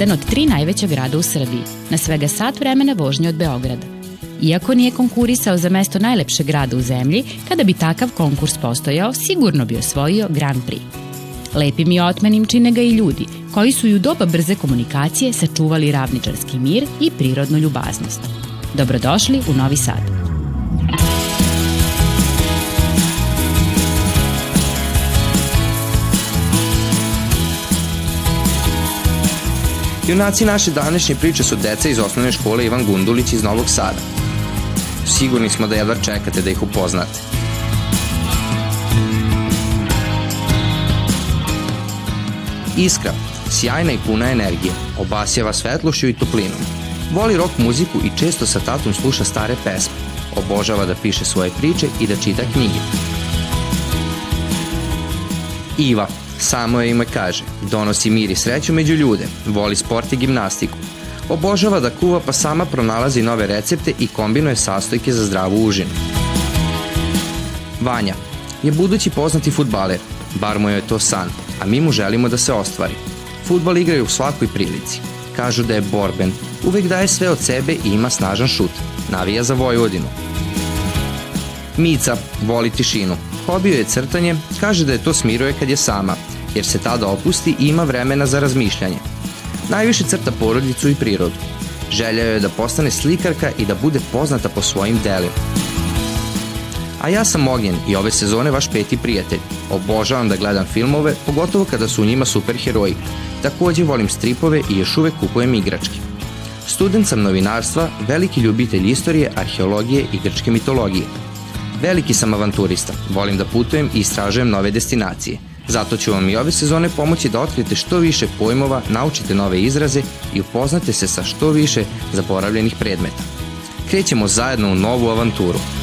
jedan od tri najveća grada u Srbiji, na svega sat vremena vožnje od Beograda. Iako nije konkurisao za mesto najlepšeg grada u zemlji, kada bi takav konkurs postojao, sigurno bi osvojio Grand Prix. Lepim i otmenim čine ga i ljudi, koji su i u doba brze komunikacije sačuvali ravničarski mir i prirodnu ljubaznost. Dobrodošli u Novi Sad. Junaci naše današnje priče su deca iz osnovne škole Ivan Gundulić iz Novog Sada. Sigurni smo da jedva čekate da ih upoznate. Iskra, sjajna i puna energije, obasjava svetlošću i toplinom. Voli rock muziku i često sa tatom sluša stare pesme. Obožava da piše svoje priče i da čita knjige. Iva, Samo je ime kaže, donosi mir i sreću među ljude, voli sport i gimnastiku. Obožava da kuva pa sama pronalazi nove recepte i kombinuje sastojke za zdravu užinu. Vanja je budući poznati futbaler, bar mu je to san, a mi mu želimo da se ostvari. Futbal igraju u svakoj prilici. Kažu da je borben, uvek daje sve od sebe i ima snažan šut. Navija za Vojvodinu. Mica voli tišinu, hobio je crtanje, kaže da je to smiruje kad je sama, jer se tada opusti i ima vremena za razmišljanje. Najviše crta porodicu i prirodu. Želja je da postane slikarka i da bude poznata po svojim delima. A ja sam Ognjen i ove sezone vaš peti prijatelj. Obožavam da gledam filmove, pogotovo kada su u njima superheroji. Takođe volim stripove i još uvek kupujem igračke. Student sam novinarstva, veliki ljubitelj istorije, arheologije i grčke mitologije. Veliki sam avanturista, volim da putujem i istražujem nove destinacije. Zato ću vam i ove sezone pomoći da otkrijete što više pojmova, naučite nove izraze i upoznate se sa što više zaboravljenih predmeta. Krećemo zajedno u novu avanturu –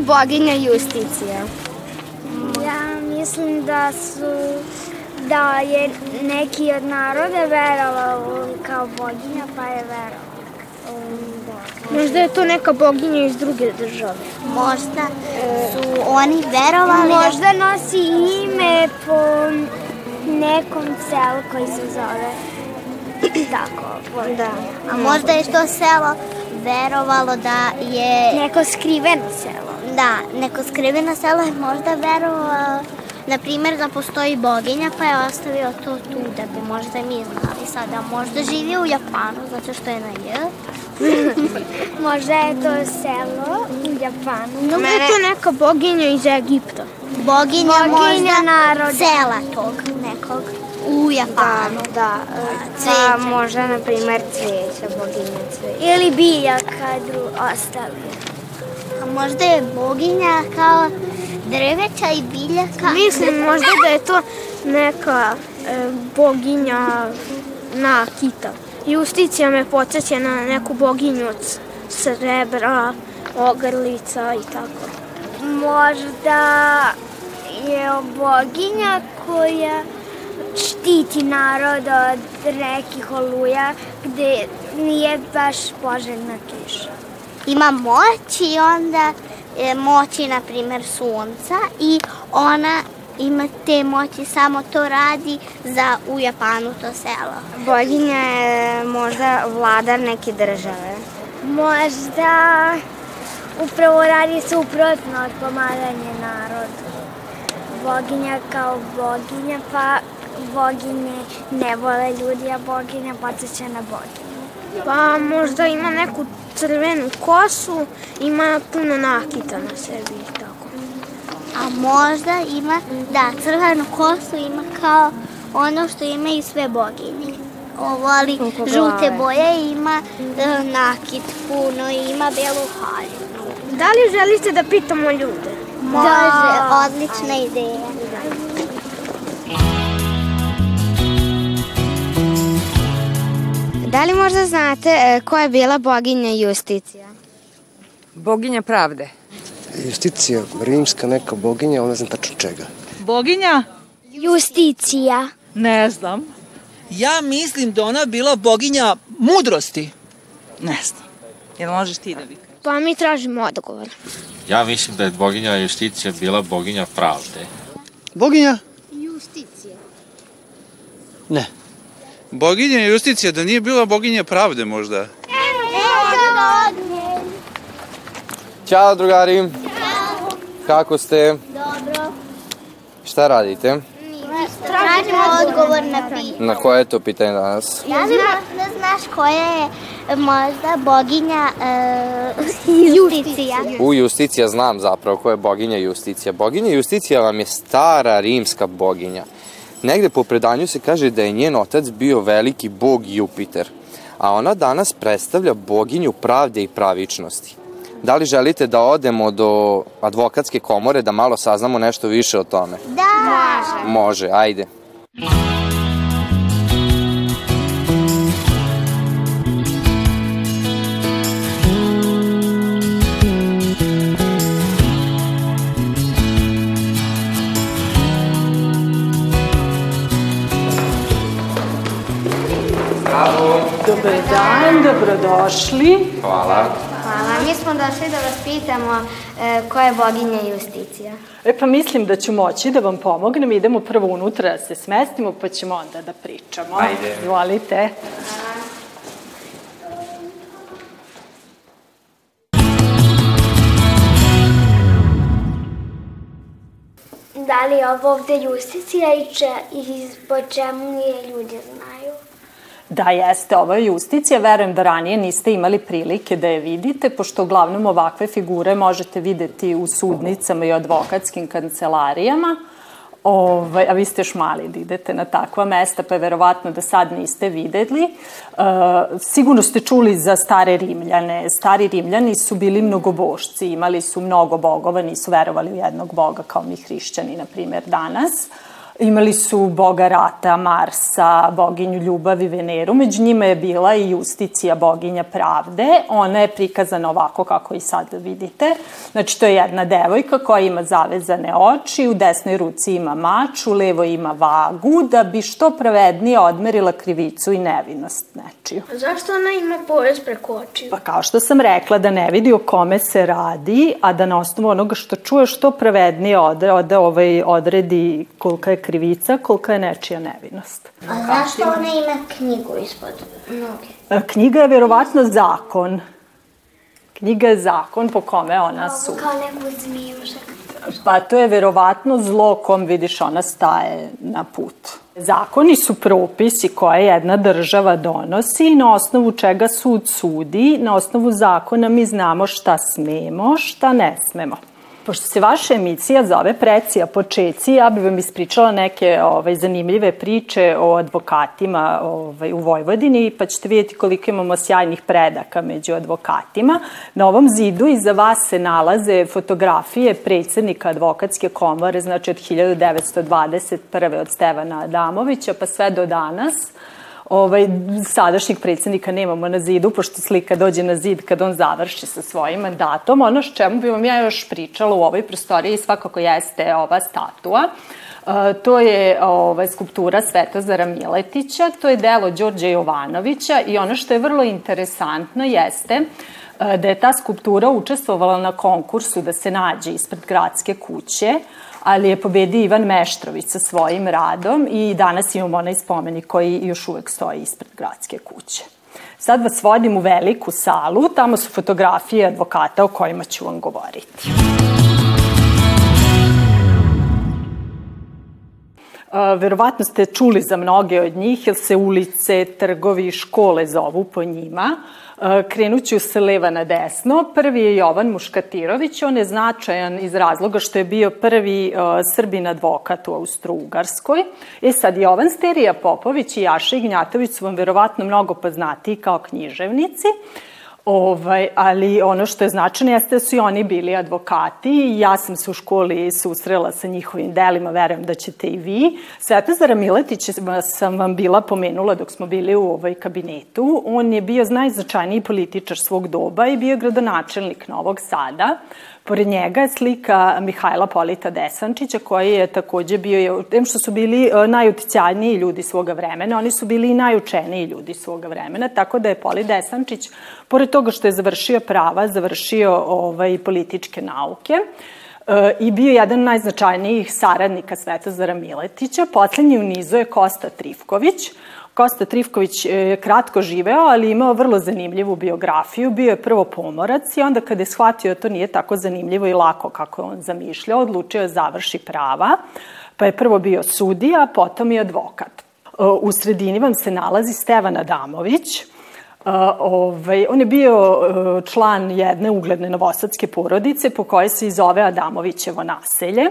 bila boginja Justicija? Ja mislim da su da je neki od naroda verovao kao boginja, pa je verovao. Možda je to neka boginja iz druge države. Možda su oni verovali... Možda nosi ime po nekom selu koji se zove tako. Da. A možda je to selo verovalo da je... Neko skriveno selo. Da, neko skriveno selo je možda verovalo na primjer da postoji boginja pa je ostavio to tu da bi možda mi znali sada. Možda živi u Japanu zato što je na J. možda je to selo u Japanu. Možda Mene... je to neka boginja iz Egipta. Boginja, boginja možda naroda. sela tog nekog u Japanu. Da, da. Cveće. Pa možda, na primer, cveća, boginja cveća. Ili biljaka dru, ostali. A možda je boginja kao drveća i biljaka. Mislim možda da je to neka e, boginja kita. Justicija me podsjeća na neku boginju od srebra, ogrlica i tako. Možda je boginja koja štiti narod od nekih oluja gde nije baš poželjna kiša. Ima moć i onda e, moći, na primer, sunca i ona ima te moći, samo to radi za u Japanu to selo. Boginja je možda vladar neke države. Možda upravo radi suprotno od pomaganja narodu. Boginja kao boginja, pa boginje ne vole ljudi, a boginja podsjeća na boginju. Pa možda ima neku crvenu kosu, ima puno nakita na sebi i tako. A možda ima, da, crvenu kosu ima kao ono što imaju sve boginje. Ovo, ali žute boje ima e, nakit puno i ima belu haljinu. Da li želite da pitamo ljude? Može, da. odlična ideja. Da li možda znate e, ko je bila boginja Justicija? Boginja pravde. Justicija, rimska neka boginja, ali ne znam tačno čega. Boginja? Justicija. Ne znam. Ja mislim da ona bila boginja mudrosti. Ne znam. Jel možeš ti da vi Pa mi tražimo odgovor. Ja mislim da je boginja Justicija bila boginja pravde. Boginja? Justicija. Ne. Boginja Justicija, da nije bila boginja pravde možda? Ćao drugari. Ćao. Kako ste? Dobro. Šta radite? Tražimo odgovor na pitanje. Na koje je to pitanje danas? Ja znam da znaš koja je možda boginja uh, Justicija. U Justicija znam zapravo ko je boginja Justicija. Boginja Justicija vam je stara rimska boginja. Negde po predanju se kaže da je njen otac bio veliki bog Jupiter, a ona danas predstavlja boginju pravde i pravičnosti. Da li želite da odemo do advokatske komore da malo saznamo nešto više o tome? Da. Može, ajde. Bravo. Dobar dan, dobrodošli. Hvala. Hvala, mi smo došli da vas pitamo e, ko je boginja Justicija. E pa mislim da ću moći da vam pomognem. Idemo prvo unutra da se smestimo, pa ćemo onda da pričamo. Ajde. Izvolite. Da li je ovo ovde Justicija i, če, i po čemu je ljudi znaju? Da, jeste, ovo je Justicija. Verujem da ranije niste imali prilike da je vidite, pošto uglavnom ovakve figure možete videti u sudnicama i advokatskim kancelarijama. Ovaj, a vi ste još mali da idete na takva mesta, pa je verovatno da sad niste videli. E, sigurno ste čuli za stare Rimljane. Stari Rimljani su bili mnogobošci, imali su mnogo bogova, nisu verovali u jednog boga kao mi hrišćani, na primjer, danas. Imali su boga rata, Marsa, boginju ljubavi, Veneru. Među njima je bila i Justicija, boginja pravde. Ona je prikazana ovako kako i sad vidite. Znači, to je jedna devojka koja ima zavezane oči, u desnoj ruci ima mač, u levoj ima vagu, da bi što pravednije odmerila krivicu i nevinost nečiju. Zašto ona ima pojas preko očiju? Pa kao što sam rekla, da ne vidi o kome se radi, a da na osnovu onoga što čuje što pravednije ode, ode ovaj, odredi kolika je krivica, kolika je nečija nevinost. A zašto ona ima knjigu ispod noge? Knjiga je verovatno zakon. Knjiga je zakon po kome ona su. Kao neku zmijušak. Pa to je verovatno zlo kom vidiš ona staje na put. Zakoni su propisi koje jedna država donosi i na osnovu čega sud sudi, na osnovu zakona mi znamo šta smemo, šta ne smemo. Pošto se vaša emisija zove Precija počeci, ja bih vam ispričala neke ovaj, zanimljive priče o advokatima ovaj, u Vojvodini, pa ćete vidjeti koliko imamo sjajnih predaka među advokatima. Na ovom zidu iza vas se nalaze fotografije predsednika advokatske komore, znači od 1921. od Stevana Adamovića pa sve do danas ovaj, sadašnjeg predsednika nemamo na zidu, pošto slika dođe na zid kad on završi sa svojim mandatom. Ono što čemu bi vam ja još pričala u ovoj prostoriji svakako jeste ova statua. Uh, to je ovaj, skulptura Svetozara Miletića, to je delo Đorđe Jovanovića i ono što je vrlo interesantno jeste uh, da je ta skulptura učestvovala na konkursu da se nađe ispred gradske kuće, ali je pobedio Ivan Meštrović sa svojim radom i danas imamo onaj spomenik koji još uvek stoji ispred gradske kuće. Sad vas vodim u veliku salu, tamo su fotografije advokata o kojima ću vam govoriti. Verovatno ste čuli za mnoge od njih, jer se ulice, trgovi i škole zovu po njima. Krenut ću se leva na desno. Prvi je Jovan Muškatirović. On je značajan iz razloga što je bio prvi srbin advokat u Austro-Ugarskoj. E sad, Jovan Sterija Popović i Jaša Ignjatović su vam verovatno mnogo poznatiji kao književnici. Ovaj, ali ono što je značajno jeste da su i oni bili advokati. Ja sam se u školi susrela sa njihovim delima, verujem da ćete i vi. Svetozara Miletića sam vam bila pomenula dok smo bili u ovoj kabinetu. On je bio najznačajniji političar svog doba i bio gradonačelnik Novog Sada. Pored njega je slika Mihajla Polita Desančića, koji je takođe bio, tem što su bili e, najuticajniji ljudi svoga vremena, oni su bili i najučeniji ljudi svoga vremena, tako da je Poli Desančić, pored toga što je završio prava, završio ovaj, političke nauke, e, i bio jedan od najznačajnijih saradnika Svetozara Miletića. Poslednji u nizu je Kosta Trifković, Kosta Trifković je kratko živeo, ali imao vrlo zanimljivu biografiju. Bio je prvo pomorac i onda kada je shvatio da to nije tako zanimljivo i lako kako je on zamišljao, odlučio je završi prava. Pa je prvo bio sudija, potom i advokat. U sredini vam se nalazi Stevan Adamović, Uh, ovaj, on je bio uh, član jedne ugledne novosadske porodice po kojoj se i zove Adamovićevo naselje.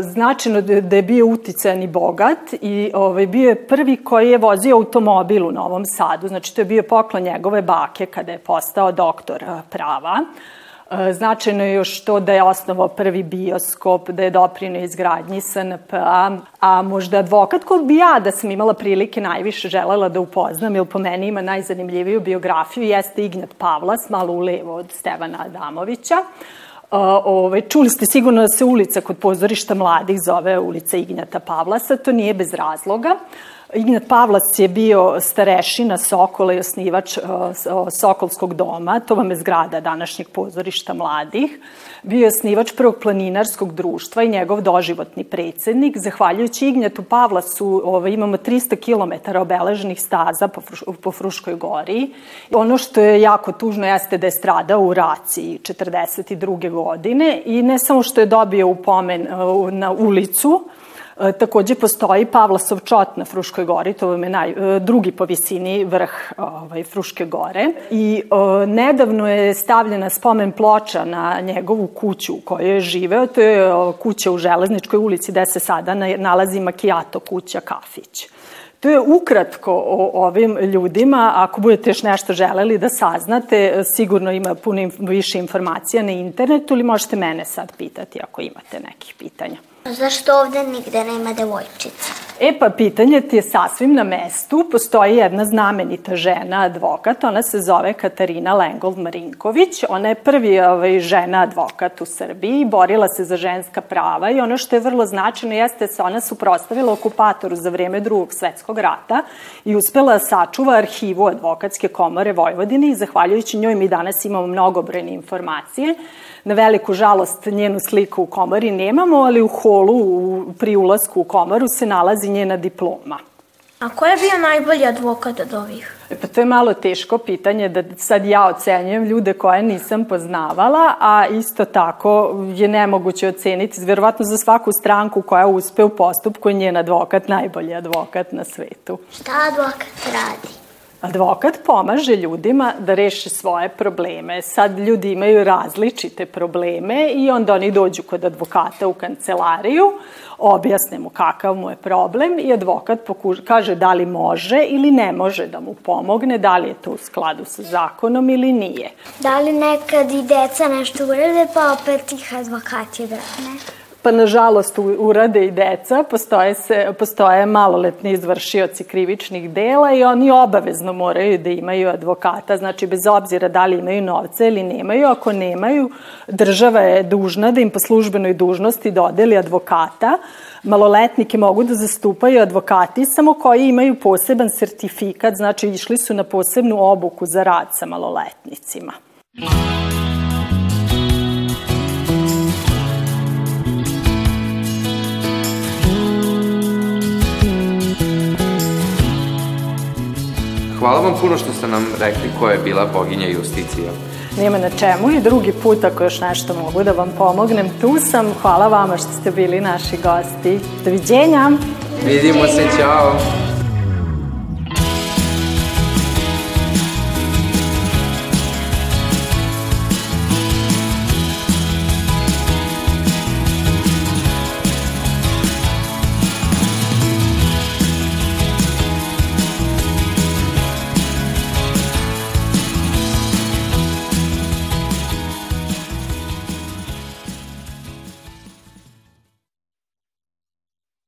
Značajno da je bio uticajan i bogat i ovaj, bio je prvi koji je vozio automobil u Novom Sadu. Znači, to je bio poklon njegove bake kada je postao doktor prava. Značajno je još to da je osnovao prvi bioskop, da je doprino izgradnji SNP, a, možda advokat kog bi ja da sam imala prilike najviše želela da upoznam, jer po meni ima najzanimljiviju biografiju, jeste Ignat Pavlas, malo ulevo od Stevana Adamovića. Ove, čuli ste sigurno da se ulica kod pozorišta mladih zove ulica Ignjata Pavlasa, to nije bez razloga. Ignjat Pavlac je bio starešina Sokola i osnivač Sokolskog doma, to vam je zgrada današnjeg pozorišta mladih. Bio je osnivač prvog planinarskog društva i njegov doživotni predsednik. Zahvaljujući Ignjatu Pavlasu ovaj, imamo 300 km obeleženih staza po, Fruškoj gori. Ono što je jako tužno jeste da je stradao u raciji 42. godine i ne samo što je dobio upomen na ulicu, E, takođe postoji Pavlasov čot na Fruškoj gori, to vam je naj, e, drugi po visini vrh ovaj, Fruške gore. I o, e, nedavno je stavljena spomen ploča na njegovu kuću u kojoj je živeo, to je o, kuća u Železničkoj ulici gde se sada nalazi Makijato kuća kafić. To je ukratko o ovim ljudima. Ako budete još nešto želeli da saznate, sigurno ima puno više informacija na internetu ili možete mene sad pitati ako imate nekih pitanja. Zašto ovde nigde nema devojčica? E pa pitanje ti je sasvim na mestu. Postoji jedna znamenita žena advokat, ona se zove Katarina Lengold Marinković. Ona je prvi ovaj, žena advokat u Srbiji, borila se za ženska prava i ono što je vrlo značajno jeste da se ona suprostavila okupatoru za vreme drugog svetskog rata i uspela da sačuva arhivu advokatske komore Vojvodine i zahvaljujući njoj mi danas imamo mnogobrojne informacije Na veliku žalost njenu sliku u komori nemamo, ali u holu u, pri ulasku u komoru se nalazi njena diploma. A ko je bio najbolji advokat od ovih? E pa to je malo teško pitanje da sad ja ocenjujem ljude koje nisam poznavala, a isto tako je nemoguće oceniti, verovatno za svaku stranku koja uspe u postupku je njen advokat najbolji advokat na svetu. Šta advokat radi? Advokat pomaže ljudima da reše svoje probleme. Sad ljudi imaju različite probleme i onda oni dođu kod advokata u kancelariju, objasne mu kakav mu je problem i advokat pokuž, kaže da li može ili ne može da mu pomogne, da li je to u skladu sa zakonom ili nije. Da li nekad i deca nešto urede pa opet ih advokati brane? Pa nažalost urade i deca, postoje, se, postoje maloletni izvršioci krivičnih dela i oni obavezno moraju da imaju advokata, znači bez obzira da li imaju novce ili nemaju, ako nemaju, država je dužna da im po službenoj dužnosti dodeli advokata, maloletnike mogu da zastupaju advokati samo koji imaju poseban sertifikat, znači išli su na posebnu obuku za rad sa maloletnicima. Hvala vam puno što ste nam rekli ko je bila boginja Justicija. Nema na čemu i drugi put ako još nešto mogu da vam pomognem, tu sam. Hvala vama što ste bili naši gosti. Doviđenja! Vidimo se, čao!